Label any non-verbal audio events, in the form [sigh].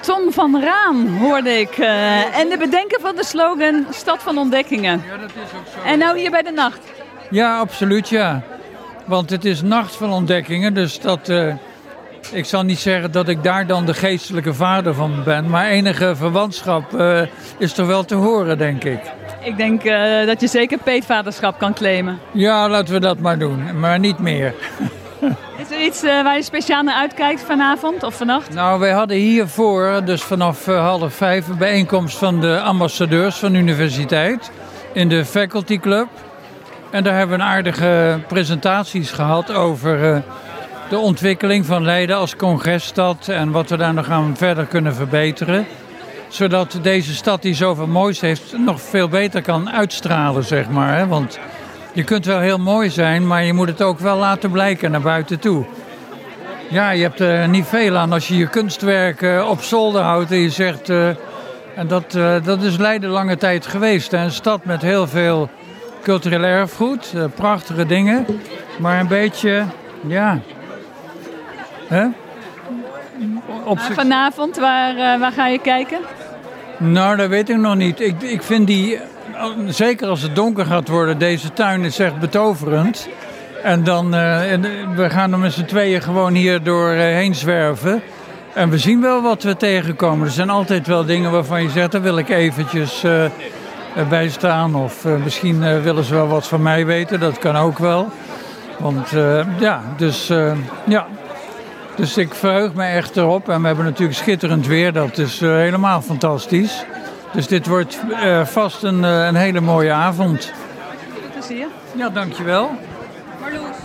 Tom van Raan hoorde ik. eh, en de bedenker van de slogan Stad van Ontdekkingen. Ja, dat is ook zo. En nou hier bij de nacht. Ja, absoluut ja. Want het is nacht van ontdekkingen, dus dat... eh, ik zal niet zeggen dat ik daar dan de geestelijke vader van ben, maar enige verwantschap eh, is er wel te horen, denk ik. Ik denk dat je zeker peetvaderschap kan claimen. Ja, laten we dat maar doen, maar niet meer. [laughs] Er iets eh, waar je speciaal naar uitkijkt vanavond of vannacht? Nou, wij hadden hiervoor, dus vanaf eh, half vijf, een bijeenkomst van de ambassadeurs van de universiteit in de Faculty Club. En daar hebben we een aardige presentaties gehad over eh, de ontwikkeling van Leiden als congresstad en wat we daar nog aan verder kunnen verbeteren. Zodat deze stad die zoveel moois heeft nog veel beter kan uitstralen, zeg maar. Hè? Want je kunt wel heel mooi zijn, maar je moet het ook wel laten blijken naar buiten toe. Ja, je hebt er niet veel aan als je je kunstwerk eh, op zolder houdt en je zegt... eh, en dat, eh, dat is Leiden lange tijd geweest. Een stad met heel veel cultureel erfgoed, eh, prachtige dingen. Maar een beetje, ja... Op zich- vanavond, waar, eh, waar ga je kijken? Nou, dat weet ik nog niet. Ik, ik vind die, zeker als het donker gaat worden, deze tuin is echt betoverend. En dan, eh, en, eh, we gaan er met z'n tweeën gewoon hier doorheen zwerven. En we zien wel wat we tegenkomen. Er zijn altijd wel dingen waarvan je zegt, daar wil ik eventjes eh, eh, bij staan. Of eh, misschien eh, willen ze wel wat van mij weten, dat kan ook wel. Want eh, ja, dus eh, ja, dus ik verheug me echt erop. En we hebben natuurlijk schitterend weer. Dat is eh, helemaal fantastisch. Dus dit wordt eh, vast een, eh, een hele mooie avond. Plezier. Ja, dankjewel.